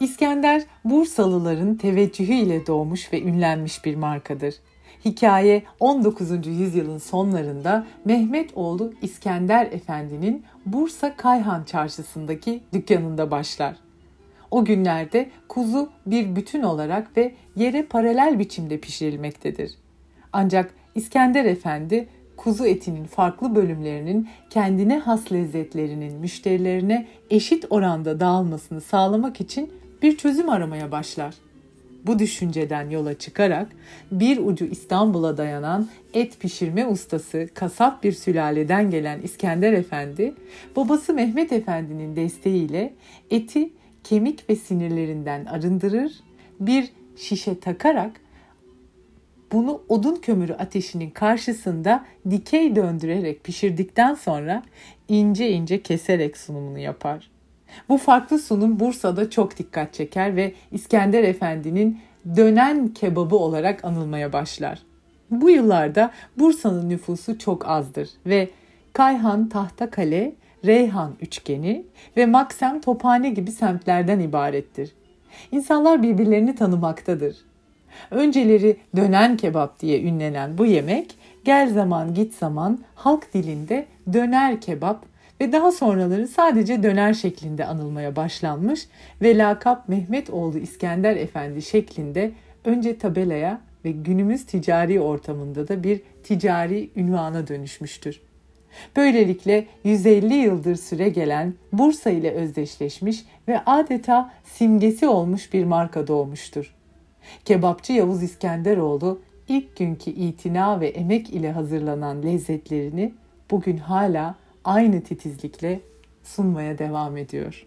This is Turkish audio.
İskender Bursalıların teveccühü ile doğmuş ve ünlenmiş bir markadır. Hikaye 19. yüzyılın sonlarında Mehmet oğlu İskender Efendi'nin Bursa Kayhan Çarşısı'ndaki dükkanında başlar. O günlerde kuzu bir bütün olarak ve yere paralel biçimde pişirilmektedir. Ancak İskender Efendi kuzu etinin farklı bölümlerinin kendine has lezzetlerinin müşterilerine eşit oranda dağılmasını sağlamak için bir çözüm aramaya başlar. Bu düşünceden yola çıkarak bir ucu İstanbul'a dayanan et pişirme ustası kasap bir sülaleden gelen İskender Efendi, babası Mehmet Efendi'nin desteğiyle eti kemik ve sinirlerinden arındırır, bir şişe takarak bunu odun kömürü ateşinin karşısında dikey döndürerek pişirdikten sonra ince ince keserek sunumunu yapar. Bu farklı sunum Bursa'da çok dikkat çeker ve İskender Efendi'nin dönen kebabı olarak anılmaya başlar. Bu yıllarda Bursa'nın nüfusu çok azdır ve Kayhan, Tahtakale, Reyhan üçgeni ve Maksem, Tophane gibi semtlerden ibarettir. İnsanlar birbirlerini tanımaktadır. Önceleri dönen kebap diye ünlenen bu yemek gel zaman git zaman halk dilinde döner kebap ve daha sonraları sadece döner şeklinde anılmaya başlanmış ve lakap Mehmet oğlu İskender Efendi şeklinde önce tabelaya ve günümüz ticari ortamında da bir ticari ünvana dönüşmüştür. Böylelikle 150 yıldır süre gelen Bursa ile özdeşleşmiş ve adeta simgesi olmuş bir marka doğmuştur. Kebapçı Yavuz İskenderoğlu ilk günkü itina ve emek ile hazırlanan lezzetlerini bugün hala aynı titizlikle sunmaya devam ediyor.